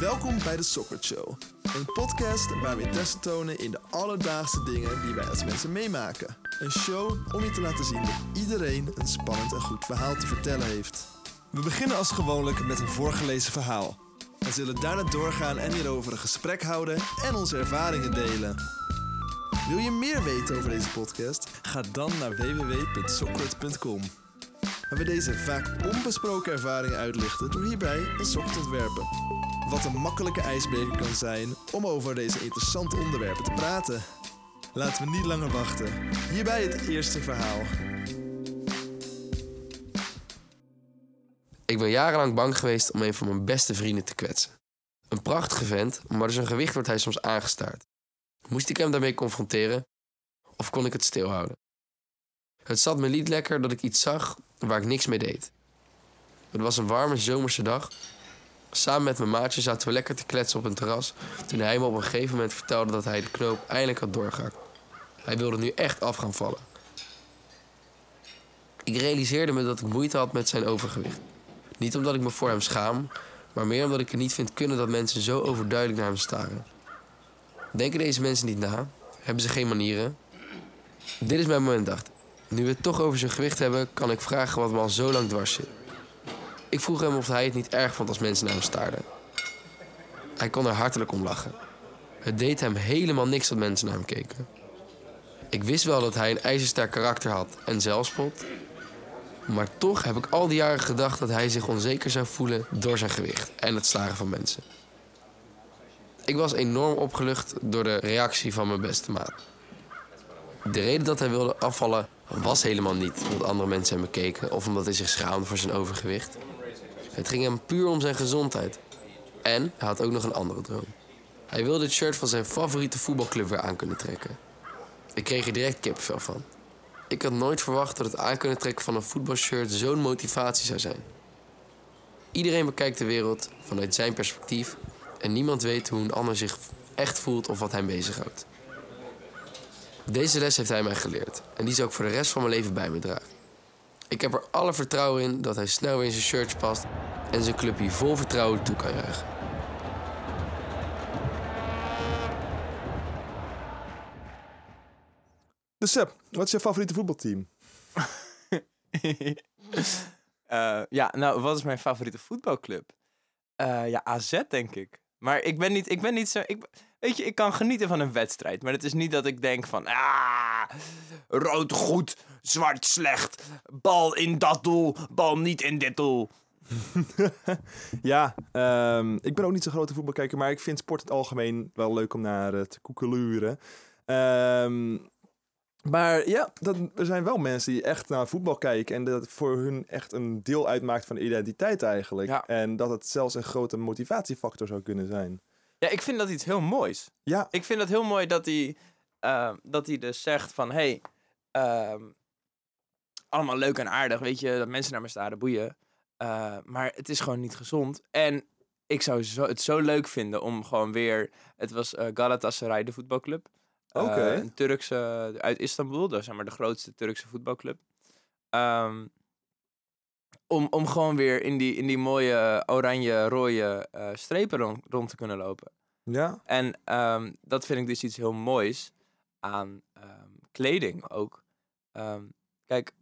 Welkom bij de Soccer Show. Een podcast waar we interesse tonen in de alledaagse dingen die wij als mensen meemaken. Een show om je te laten zien dat iedereen een spannend en goed verhaal te vertellen heeft. We beginnen als gewoonlijk met een voorgelezen verhaal. We zullen daarna doorgaan en hierover een gesprek houden en onze ervaringen delen. Wil je meer weten over deze podcast? Ga dan naar www.sockert.com. Waar we deze vaak onbesproken ervaringen uitlichten door hierbij een sok te ontwerpen. Wat een makkelijke ijsbreker kan zijn om over deze interessante onderwerpen te praten. Laten we niet langer wachten. Hierbij het eerste verhaal. Ik ben jarenlang bang geweest om een van mijn beste vrienden te kwetsen. Een prachtige vent, maar door zijn gewicht wordt hij soms aangestaard. Moest ik hem daarmee confronteren of kon ik het stilhouden? Het zat me niet lekker dat ik iets zag waar ik niks mee deed. Het was een warme zomerse dag. Samen met mijn maatje zaten we lekker te kletsen op een terras toen hij me op een gegeven moment vertelde dat hij de knoop eindelijk had doorgehakt. Hij wilde nu echt af gaan vallen. Ik realiseerde me dat ik moeite had met zijn overgewicht. Niet omdat ik me voor hem schaam, maar meer omdat ik het niet vind kunnen dat mensen zo overduidelijk naar hem staren. Denken deze mensen niet na? Hebben ze geen manieren? Dit is mijn moment, dacht ik. Nu we het toch over zijn gewicht hebben, kan ik vragen wat me al zo lang dwars zit. Ik vroeg hem of hij het niet erg vond als mensen naar hem staarden. Hij kon er hartelijk om lachen. Het deed hem helemaal niks dat mensen naar hem keken. Ik wist wel dat hij een ijzersterk karakter had en zelfspot. Maar toch heb ik al die jaren gedacht dat hij zich onzeker zou voelen door zijn gewicht en het slagen van mensen. Ik was enorm opgelucht door de reactie van mijn beste maat. De reden dat hij wilde afvallen was helemaal niet omdat andere mensen hem bekeken of omdat hij zich schaamde voor zijn overgewicht. Het ging hem puur om zijn gezondheid. En hij had ook nog een andere droom. Hij wilde het shirt van zijn favoriete voetbalclub weer aan kunnen trekken. Ik kreeg er direct kipvel van. Ik had nooit verwacht dat het aan kunnen trekken van een voetbalshirt zo'n motivatie zou zijn. Iedereen bekijkt de wereld vanuit zijn perspectief en niemand weet hoe een ander zich echt voelt of wat hem bezighoudt. Deze les heeft hij mij geleerd en die zal ik voor de rest van mijn leven bij me dragen. Ik heb er alle vertrouwen in dat hij snel weer in zijn shirts past en zijn club hier vol vertrouwen toe kan juichen. Dus Seb, wat is je favoriete voetbalteam? Eh, ja, nou, wat is mijn favoriete voetbalclub? Eh, ja, AZ denk ik. Maar ik ben niet, ik ben niet zo. Ik, weet je, ik kan genieten van een wedstrijd. Maar het is niet dat ik denk van. Ah, rood goed, zwart slecht. Bal in dat doel, bal niet in dit doel. ja, ehm, ik ben ook niet zo'n grote voetbalkijker, maar ik vind sport in het algemeen wel leuk om naar uh, te koekeluren. Ehm maar ja, dat, er zijn wel mensen die echt naar voetbal kijken en dat het voor hun echt een deel uitmaakt van de identiteit eigenlijk. Ja. En dat het zelfs een grote motivatiefactor zou kunnen zijn. Ja, ik vind dat iets heel moois. Ja, Ik vind het heel mooi dat hij, eh, dat hij dus zegt van... Hey, ehm, allemaal leuk en aardig, weet je, dat mensen naar me staren, boeien. Eh, maar het is gewoon niet gezond. En ik zou zo, het zo leuk vinden om gewoon weer... Het was eh, Galatasaray, de voetbalclub. Eh, een Turkse, uit Istanbul, dat is zeg maar de grootste Turkse voetbalclub. Ehm, om, om gewoon weer in die, in die mooie oranje-rode eh, strepen rond, rond te kunnen lopen. ja, En ehm, dat vind ik dus iets heel moois aan ehm, kleding ook. Kijk,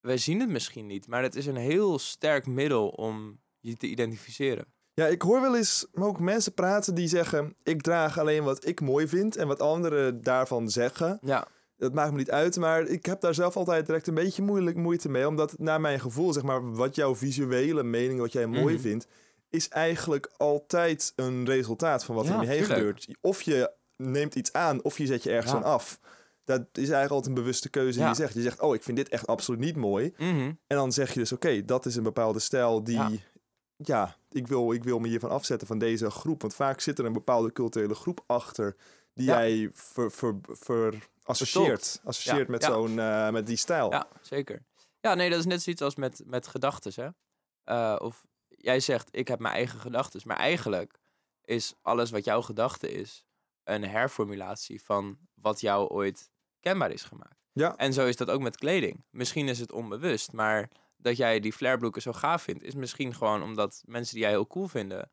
wij zien het misschien niet, maar het is een heel sterk middel om je te identificeren. Ja, ik hoor wel eens ook mensen praten die zeggen: ik draag alleen wat ik mooi vind en wat anderen daarvan zeggen. Ja, Dat maakt me niet uit, maar ik heb daar zelf altijd direct een beetje moeilijk moeite mee. Omdat naar mijn gevoel, zeg maar, wat jouw visuele mening, wat jij mooi Mhm. vindt, is eigenlijk altijd een resultaat van wat er om je heen gebeurt. Of je neemt iets aan, of je zet je ergens Ja. aan af. Dat is eigenlijk altijd een bewuste keuze die Ja. je zegt. Je zegt, oh, ik vind dit echt absoluut niet mooi. Mhm. En dan zeg je dus, oké, dat is een bepaalde stijl die... Ja. Ja, ik, wil, ik wil me hiervan afzetten van deze groep. Want vaak zit er een bepaalde culturele groep achter... die Ja. jij ver, ver, ver, associeert, associeert met, zo'n, eh, met die stijl. ja, zeker. Ja, nee, dat is net zoiets als met, met gedachten, hè. Eh, of jij zegt, ik heb mijn eigen gedachten. Maar eigenlijk is alles wat jouw gedachte is... een herformulatie van wat jou ooit kenbaar is gemaakt. Ja. En zo is dat ook met kleding. Misschien is het onbewust, maar dat jij die flairbroeken zo gaaf vindt, is misschien gewoon omdat mensen die jij heel cool vinden,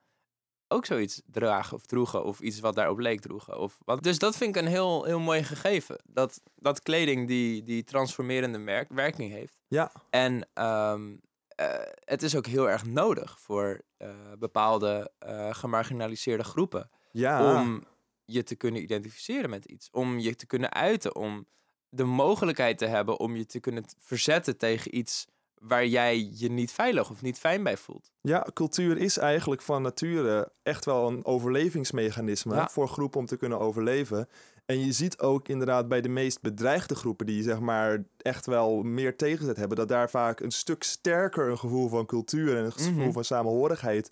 ook zoiets dragen of droegen. Of iets wat daarop leek droegen. Of wat. Dus dat vind ik een heel, heel mooi gegeven. Dat, dat kleding die, die transformerende werking heeft. Ja. En ehm, eh, het is ook heel erg nodig voor eh, bepaalde eh, gemarginaliseerde groepen. Ja. Om je te kunnen identificeren met iets. Om je te kunnen uiten. Om de mogelijkheid te hebben om je te kunnen verzetten tegen iets waar jij je niet veilig of niet fijn bij voelt. Ja, cultuur is eigenlijk van nature echt wel een overlevingsmechanisme Ja. voor groepen om te kunnen overleven. En je ziet ook inderdaad bij de meest bedreigde groepen, die zeg maar echt wel meer tegenzet hebben, dat daar vaak een stuk sterker een gevoel van cultuur en een gevoel Mhm. van samenhorigheid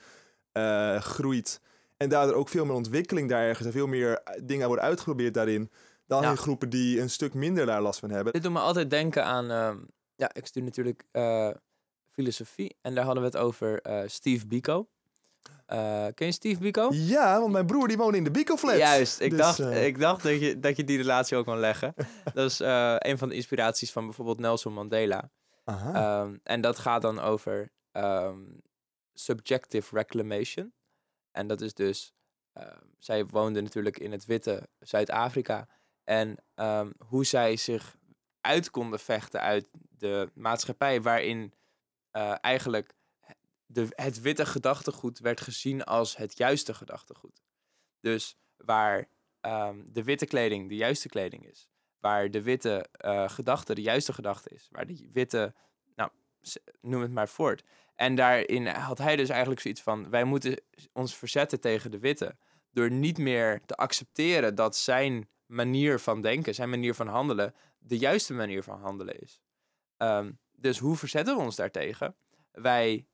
eh, groeit. En daardoor ook veel meer ontwikkeling daar ergens en veel meer eh, dingen worden uitgeprobeerd daarin. Dan Ja. in groepen die een stuk minder daar last van hebben. Dit doet me altijd denken aan... ehm, ja, ik stuur natuurlijk eh, filosofie. En daar hadden we het over eh, Steve Biko. Eh, ken je Steve Biko? Ja, want mijn broer die woont in de Bico-flat. Juist, ik Dus, dacht, ik dacht dat, je, dat je die relatie ook kon leggen. dat is een van de inspiraties van bijvoorbeeld Nelson Mandela. Aha. Ehm, en dat gaat dan over ehm, subjective reclamation. En dat is dus, ehm, zij woonde natuurlijk in het witte Zuid-Afrika. En hoe zij zich uit konden vechten uit de maatschappij waarin eh, eigenlijk de, het witte gedachtegoed werd gezien als het juiste gedachtegoed. Dus waar ehm, de witte kleding de juiste kleding is. Waar de witte eh, gedachte de juiste gedachte is. Waar de witte, nou, noem het maar voort. En daarin had hij dus eigenlijk zoiets van: wij moeten ons verzetten tegen de witte. Door niet meer te accepteren dat zijn manier van denken, zijn manier van handelen, de juiste manier van handelen is. Ehm, dus hoe verzetten we ons daartegen? Wij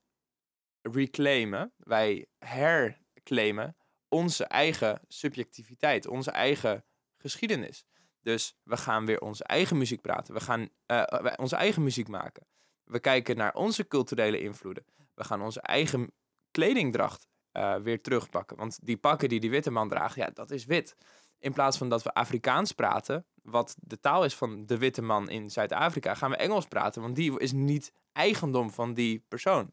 reclaimen, wij herclaimen onze eigen subjectiviteit, onze eigen geschiedenis. Dus we gaan weer onze eigen muziek praten. We gaan eh, wij- onze eigen muziek maken. We kijken naar onze culturele invloeden. We gaan onze eigen kledingdracht eh, weer terugpakken. Want die pakken die die witte man draagt, ja, dat is wit. In plaats van dat we Afrikaans praten, wat de taal is van de witte man in Zuid-Afrika, gaan we Engels praten, want die is niet eigendom van die persoon.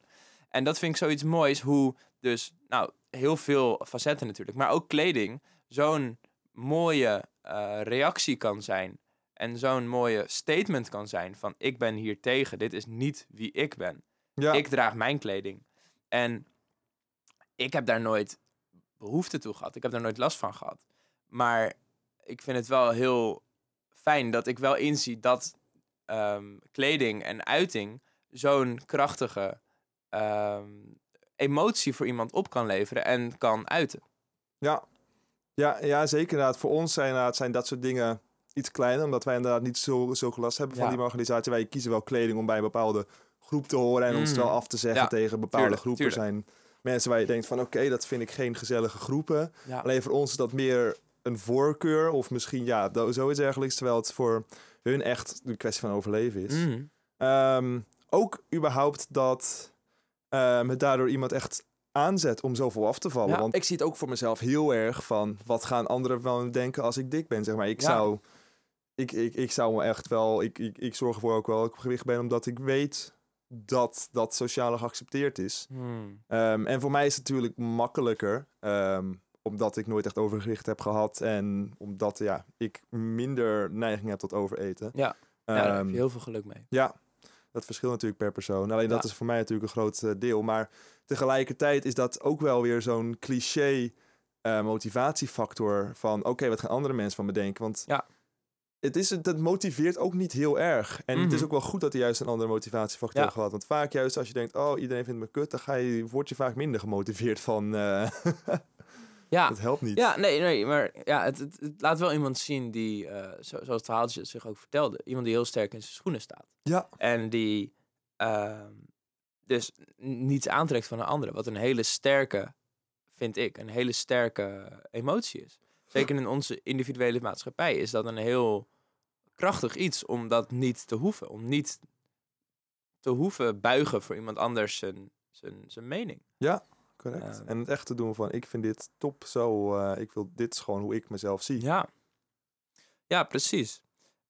En dat vind ik zoiets moois, hoe dus, nou, heel veel facetten natuurlijk, maar ook kleding zo'n mooie eh, reactie kan zijn. En zo'n mooie statement kan zijn van ik ben hier tegen, dit is niet wie ik ben. ja. Ik draag mijn kleding. En ik heb daar nooit behoefte toe gehad. Ik heb daar nooit last van gehad. Maar ik vind het wel heel fijn dat ik wel inzie dat ehm, kleding en uiting zo'n krachtige ehm, emotie voor iemand op kan leveren en kan uiten. Ja. Ja, ja, zeker inderdaad. Voor ons zijn, inderdaad, zijn dat soort dingen iets kleiner, omdat wij inderdaad niet zo, last hebben van die organisatie. Wij kiezen wel kleding om bij een bepaalde groep te horen en ons Mm. er wel af te zeggen Ja, tegen bepaalde tuurlijk, groepen. Tuurlijk. zijn mensen waar je denkt van oké, dat vind ik geen gezellige groepen. Ja. Alleen voor ons is dat meer een voorkeur of misschien ja, zoiets dergelijks, terwijl het voor hun echt een kwestie van overleven is. Mhm. Ehm, ook überhaupt dat ehm, het daardoor iemand echt aanzet om zoveel af te vallen. Ja. Want ik zie het ook voor mezelf heel erg van... wat gaan anderen wel denken als ik dik ben, zeg maar. Ik Ja. zou... Ik, ik, ik zou me echt wel... Ik, ik, ik zorg ervoor ook wel dat ik op gewicht ben... omdat ik weet dat dat sociaal geaccepteerd is. Hmm. Ehm, en voor mij is het natuurlijk makkelijker... omdat ik nooit echt overgewicht heb gehad... en omdat ja, ik minder neiging heb tot overeten. Ja. ja, daar heb Ehm, je heel veel geluk mee. ja, dat verschilt natuurlijk per persoon. Alleen dat is voor mij natuurlijk een groot eh, deel. Maar tegelijkertijd is dat ook wel weer zo'n cliché eh, motivatiefactor van... oké, wat gaan andere mensen van me denken? Want Ja. het, is, het motiveert ook niet heel erg. En het is Mhm. ook wel goed dat er juist een andere motivatiefactor Ja. gehad. Want vaak juist als je denkt, oh, iedereen vindt me kut... dan ga je, word je vaak minder gemotiveerd van... eh, Ja. dat helpt niet. Ja, nee, nee, maar ja, het, het, het laat wel iemand zien die, eh, zo, zoals het verhaaltje zich ook vertelde, iemand die heel sterk in zijn schoenen staat. Ja. En die ehm, dus niets aantrekt van een andere. Wat een hele sterke, vind ik, een hele sterke emotie is. Zeker in onze individuele maatschappij is dat een heel krachtig iets om dat niet te hoeven. Om niet te hoeven buigen voor iemand anders zijn, zijn, zijn mening. Correct. Ja. En het echt te doen van, ik vind dit top zo... eh, ik wil, dit is gewoon hoe ik mezelf zie. Ja, ja precies.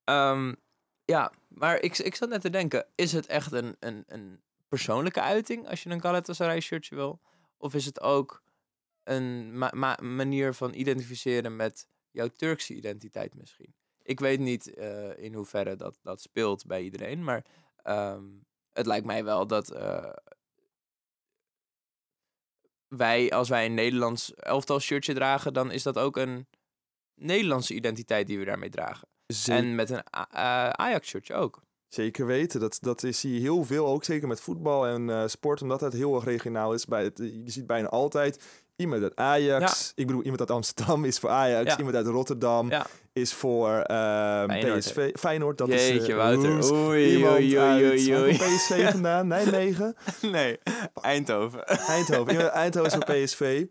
Ehm, ja, maar ik, ik zat net te denken, is het echt een, een, een persoonlijke uiting als je een Galatasaray shirtje wil? Of is het ook een ma- ma- manier van identificeren met jouw Turkse identiteit misschien. Ik weet niet eh, in hoeverre dat, dat speelt bij iedereen, maar ehm, het lijkt mij wel dat eh, wij, als wij een Nederlands elftal shirtje dragen, dan is dat ook een Nederlandse identiteit die we daarmee dragen. Zeker, En met een eh, Ajax shirtje ook. zeker weten. Dat, dat is, zie je heel veel, ook zeker met voetbal en eh, sport, omdat het heel erg regionaal is. Bij het, je ziet bijna altijd iemand uit Ajax. Ik bedoel, iemand uit Amsterdam is voor Ajax. Ja. Iemand uit Rotterdam Ja. is voor ehm, Feyenoord, PSV. Feyenoord, dat is... Eh, Wouter. Oei, Iemand oei, oei, oei, oei. PSV vandaan, Nijmegen. Nee, Eindhoven. Eindhoven. Iemand uit Eindhoven is voor PSV.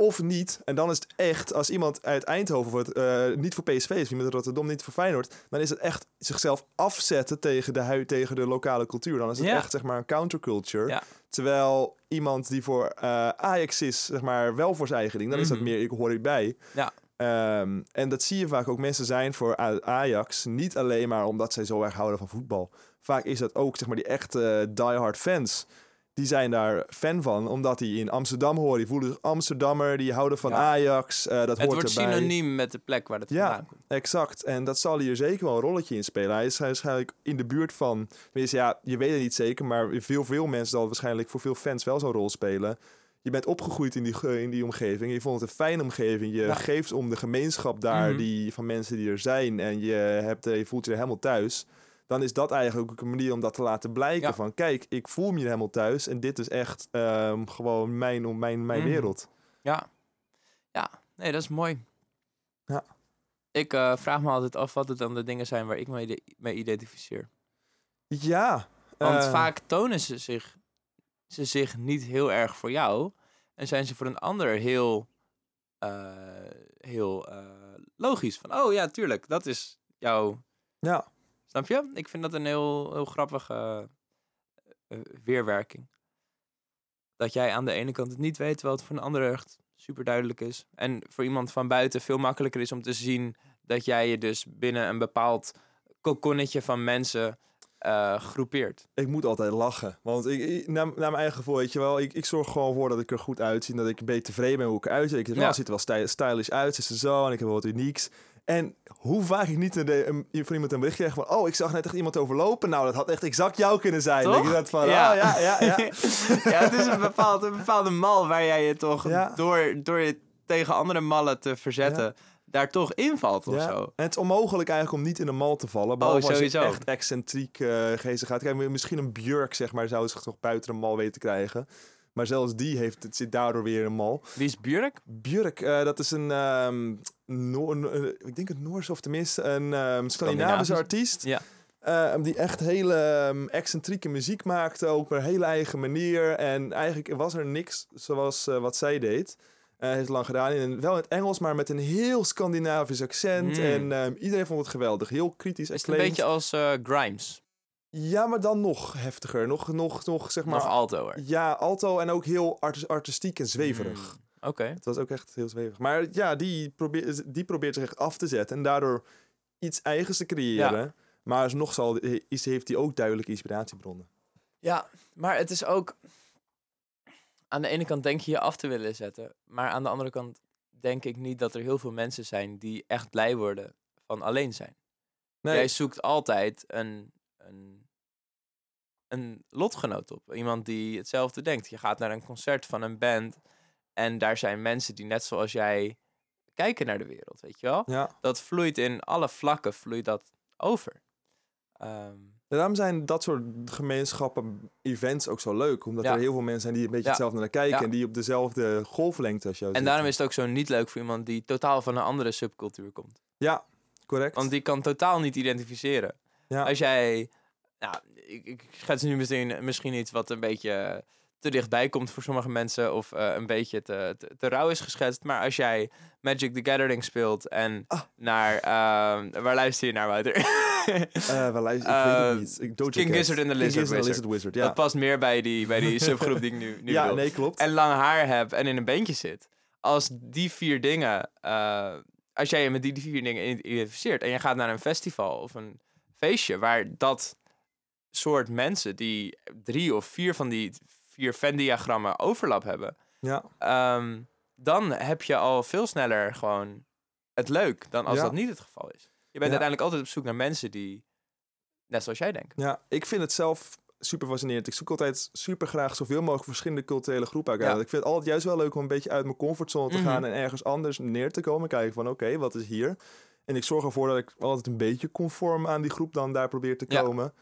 Of niet. En dan is het echt, als iemand uit Eindhoven wordt, eh, niet voor PSV is, iemand uit Rotterdam niet voor Feyenoord, dan is het echt zichzelf afzetten tegen de, hui, tegen de lokale cultuur. Dan is het Ja. echt zeg maar een counterculture. Ja. Terwijl iemand die voor eh, Ajax is, zeg maar wel voor zijn eigen ding, dan is dat Mhm. meer, ik hoor erbij. Ja. Ehm, en dat zie je vaak ook. Mensen zijn voor Ajax niet alleen maar omdat zij zo erg houden van voetbal. Vaak is dat ook zeg maar die echte diehard fans. Die zijn daar fan van, omdat die in Amsterdam horen. Die voelen zich Amsterdammer, die houden van Ja. Ajax. eh, dat Het hoort wordt erbij. synoniem met de plek waar het Ja. vandaan komt. Exact. En dat zal hier zeker wel een rolletje in spelen. Hij is waarschijnlijk in de buurt van... Ja, je weet het niet zeker, maar veel, veel mensen zal waarschijnlijk voor veel fans wel zo'n rol spelen. Je bent opgegroeid in die, in die omgeving. Je vond het een fijne omgeving. Je Ja. geeft om de gemeenschap daar Mhm. die, van mensen die er zijn. En je, hebt, er- je voelt je er helemaal thuis. Dan is dat eigenlijk ook een manier om dat te laten blijken. Ja. Van kijk, ik voel me hier helemaal thuis. En dit is echt ehm, gewoon mijn, mijn, mijn Mhm. wereld. Ja. Ja, nee, dat is mooi. Ja. Ik eh, vraag me altijd af wat het dan de dingen zijn waar ik me mee identificeer. Ja. Want eh, vaak tonen ze zich, ze zich niet heel erg voor jou. En zijn ze voor een ander heel, eh, heel logisch. Van, oh ja, tuurlijk, dat is jouw... Ja. Snap je? Ik vind dat een heel, heel grappige eh, weerwerking. Dat jij aan de ene kant het niet weet, terwijl het voor een ander echt super duidelijk is. En voor iemand van buiten veel makkelijker is om te zien dat jij je dus binnen een bepaald kokonnetje van mensen eh, groepeert. Ik moet altijd lachen. Want ik, ik- naar, naar mijn eigen gevoel, weet je wel, ik, ik zorg gewoon voor dat ik er goed uitzie. Dat ik een beetje tevreden ben hoe ik eruit zie. Ik Ja. ja. ziet er wel sty- stylish uit, ze is er zo en ik heb wel wat unieks. En hoe vaak ik niet een, een, van iemand een bericht krijg van... Oh, ik zag net echt iemand overlopen. Nou, dat had echt exact jou kunnen zijn. Toch? Dat van, Ja. oh ja, ja, ja. ja, het is een, bepaald, een bepaalde mal waar jij je toch Ja. door, door je tegen andere mallen te verzetten, daar toch invalt of zo. En het is onmogelijk eigenlijk om niet in een mal te vallen. Behalve als je echt excentriek uh, geestig gaat. Kijk, misschien een Björk, zeg maar, zou zich toch buiten een mal weten te krijgen. Maar zelfs die heeft, het zit daardoor weer een mal. Wie is Björk? Björk, eh, dat is een, een- ik denk het Noors of tenminste een ehm Scandinavische Scandinavisch. artiest. Ja. Eh, die echt hele ehm, excentrieke muziek maakte, ook op een hele eigen manier. En eigenlijk was er niks zoals wat zij deed. Eh heeft het lang gedaan, in wel in het Engels, maar met een heel Scandinavisch accent. Mm. En iedereen vond het geweldig, heel kritisch. Is het een beetje als Grimes? Ja, maar dan nog heftiger. Nog, nog, nog zeg maar... Nog alto hoor. ja, alto en ook heel artis- artistiek en zweverig. Mm, Oké. Het was ook echt heel zweverig. Maar ja, die probeert, die probeert zich echt af te zetten. En daardoor iets eigens te creëren. Maar alsnog zal, is, heeft hij ook duidelijke inspiratiebronnen. Ja, maar het is ook... Aan de ene kant denk je je af te willen zetten. Maar aan de andere kant denk ik niet dat er heel veel mensen zijn die echt blij worden van alleen zijn. Nee, Jij zoekt altijd een, een, een lotgenoot op. Iemand die hetzelfde denkt. Je gaat naar een concert van een band en daar zijn mensen die net zoals jij kijken naar de wereld, weet je wel? ja. Dat vloeit in alle vlakken, vloeit dat over. Ehm, daarom zijn dat soort gemeenschappen, events ook zo leuk. Omdat Ja. er heel veel mensen zijn die een beetje Ja. hetzelfde naar kijken. En die op dezelfde golflengte als jou en zitten. daarom is het ook zo niet leuk voor iemand die totaal van een andere subcultuur komt. Ja, correct. Want die kan totaal niet identificeren. ja. Als jij, nou, ik, ik schets nu misschien, misschien iets wat een beetje te dichtbij komt voor sommige mensen of eh, een beetje te, te, te rauw is geschetst. Maar als jij Magic the Gathering speelt en Ah. naar, ehm, waar luister je naar, Wouter? Eh, wel, ik weet het niet. Ik, Doja King Cat. Gizzard and the Lizard Wizard. Wizard, ja. Dat past meer bij die, bij die subgroep die ik nu, nu ja, nee, klopt. En lang haar heb en in een bandje zit. Als die vier dingen, eh, als jij je met die vier dingen identificeert en je gaat naar een festival of een feestje waar dat soort mensen die drie of vier van die vier Venn-diagrammen overlap hebben, Ja. ehm, dan heb je al veel sneller gewoon het leuk dan als Ja. dat niet het geval is. Je bent Ja. uiteindelijk altijd op zoek naar mensen die net zoals jij denken. Ja, ik vind het zelf super fascinerend. Ik zoek altijd super graag zoveel mogelijk verschillende culturele groepen uit. Ja. Ik vind het altijd juist wel leuk om een beetje uit mijn comfortzone te Mhm. gaan en ergens anders neer te komen. Kijken van oké, wat is hier? En ik zorg ervoor dat ik altijd een beetje conform aan die groep dan daar probeer te Ja.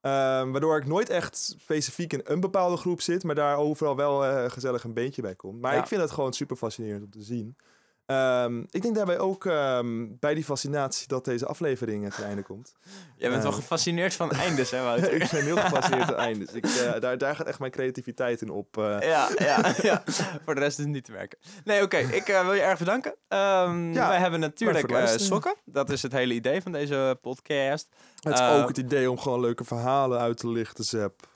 Ehm, waardoor ik nooit echt specifiek in een bepaalde groep zit, maar daar overal wel eh, gezellig een beentje bij komt. Maar Ja. ik vind het gewoon super fascinerend om te zien. Ehm, ik denk daarbij ook ehm, bij die fascinatie dat deze aflevering ten einde komt. Jij bent wel Eh. gefascineerd van eindes, hè Wouter? ik ben heel gefascineerd aan het einde. Dus ik, eh, daar, daar gaat echt mijn creativiteit in op. eh. Ja, ja, ja. Voor de rest is het niet te merken. Nee, oké. Ik eh, wil je erg bedanken. Ehm, Ja, wij hebben natuurlijk het sokken. Dat is het hele idee van deze podcast. Het is ook het idee om gewoon leuke verhalen uit te lichten, Zep. Dat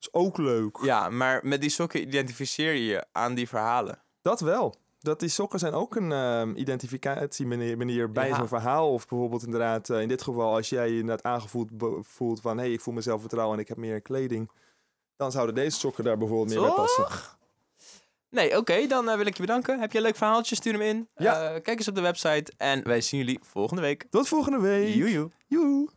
is ook leuk. Ja, maar met die sokken identificeer je je aan die verhalen. Dat wel. Dat die sokken zijn ook een ehm identificatiemanier manier bij Ja. zo'n verhaal. Of bijvoorbeeld inderdaad, eh, in dit geval, als jij je inderdaad aangevoeld voelt van... hé, hey, ik voel mezelf vertrouwen en ik heb meer kleding. Dan zouden deze sokken daar bijvoorbeeld meer bij passen. Nee, oké. dan eh, wil ik je bedanken. Heb je een leuk verhaaltje? Stuur hem in. Ja. Eh, kijk eens op de website. En wij zien jullie volgende week. Tot volgende week. Joejoe. Joe.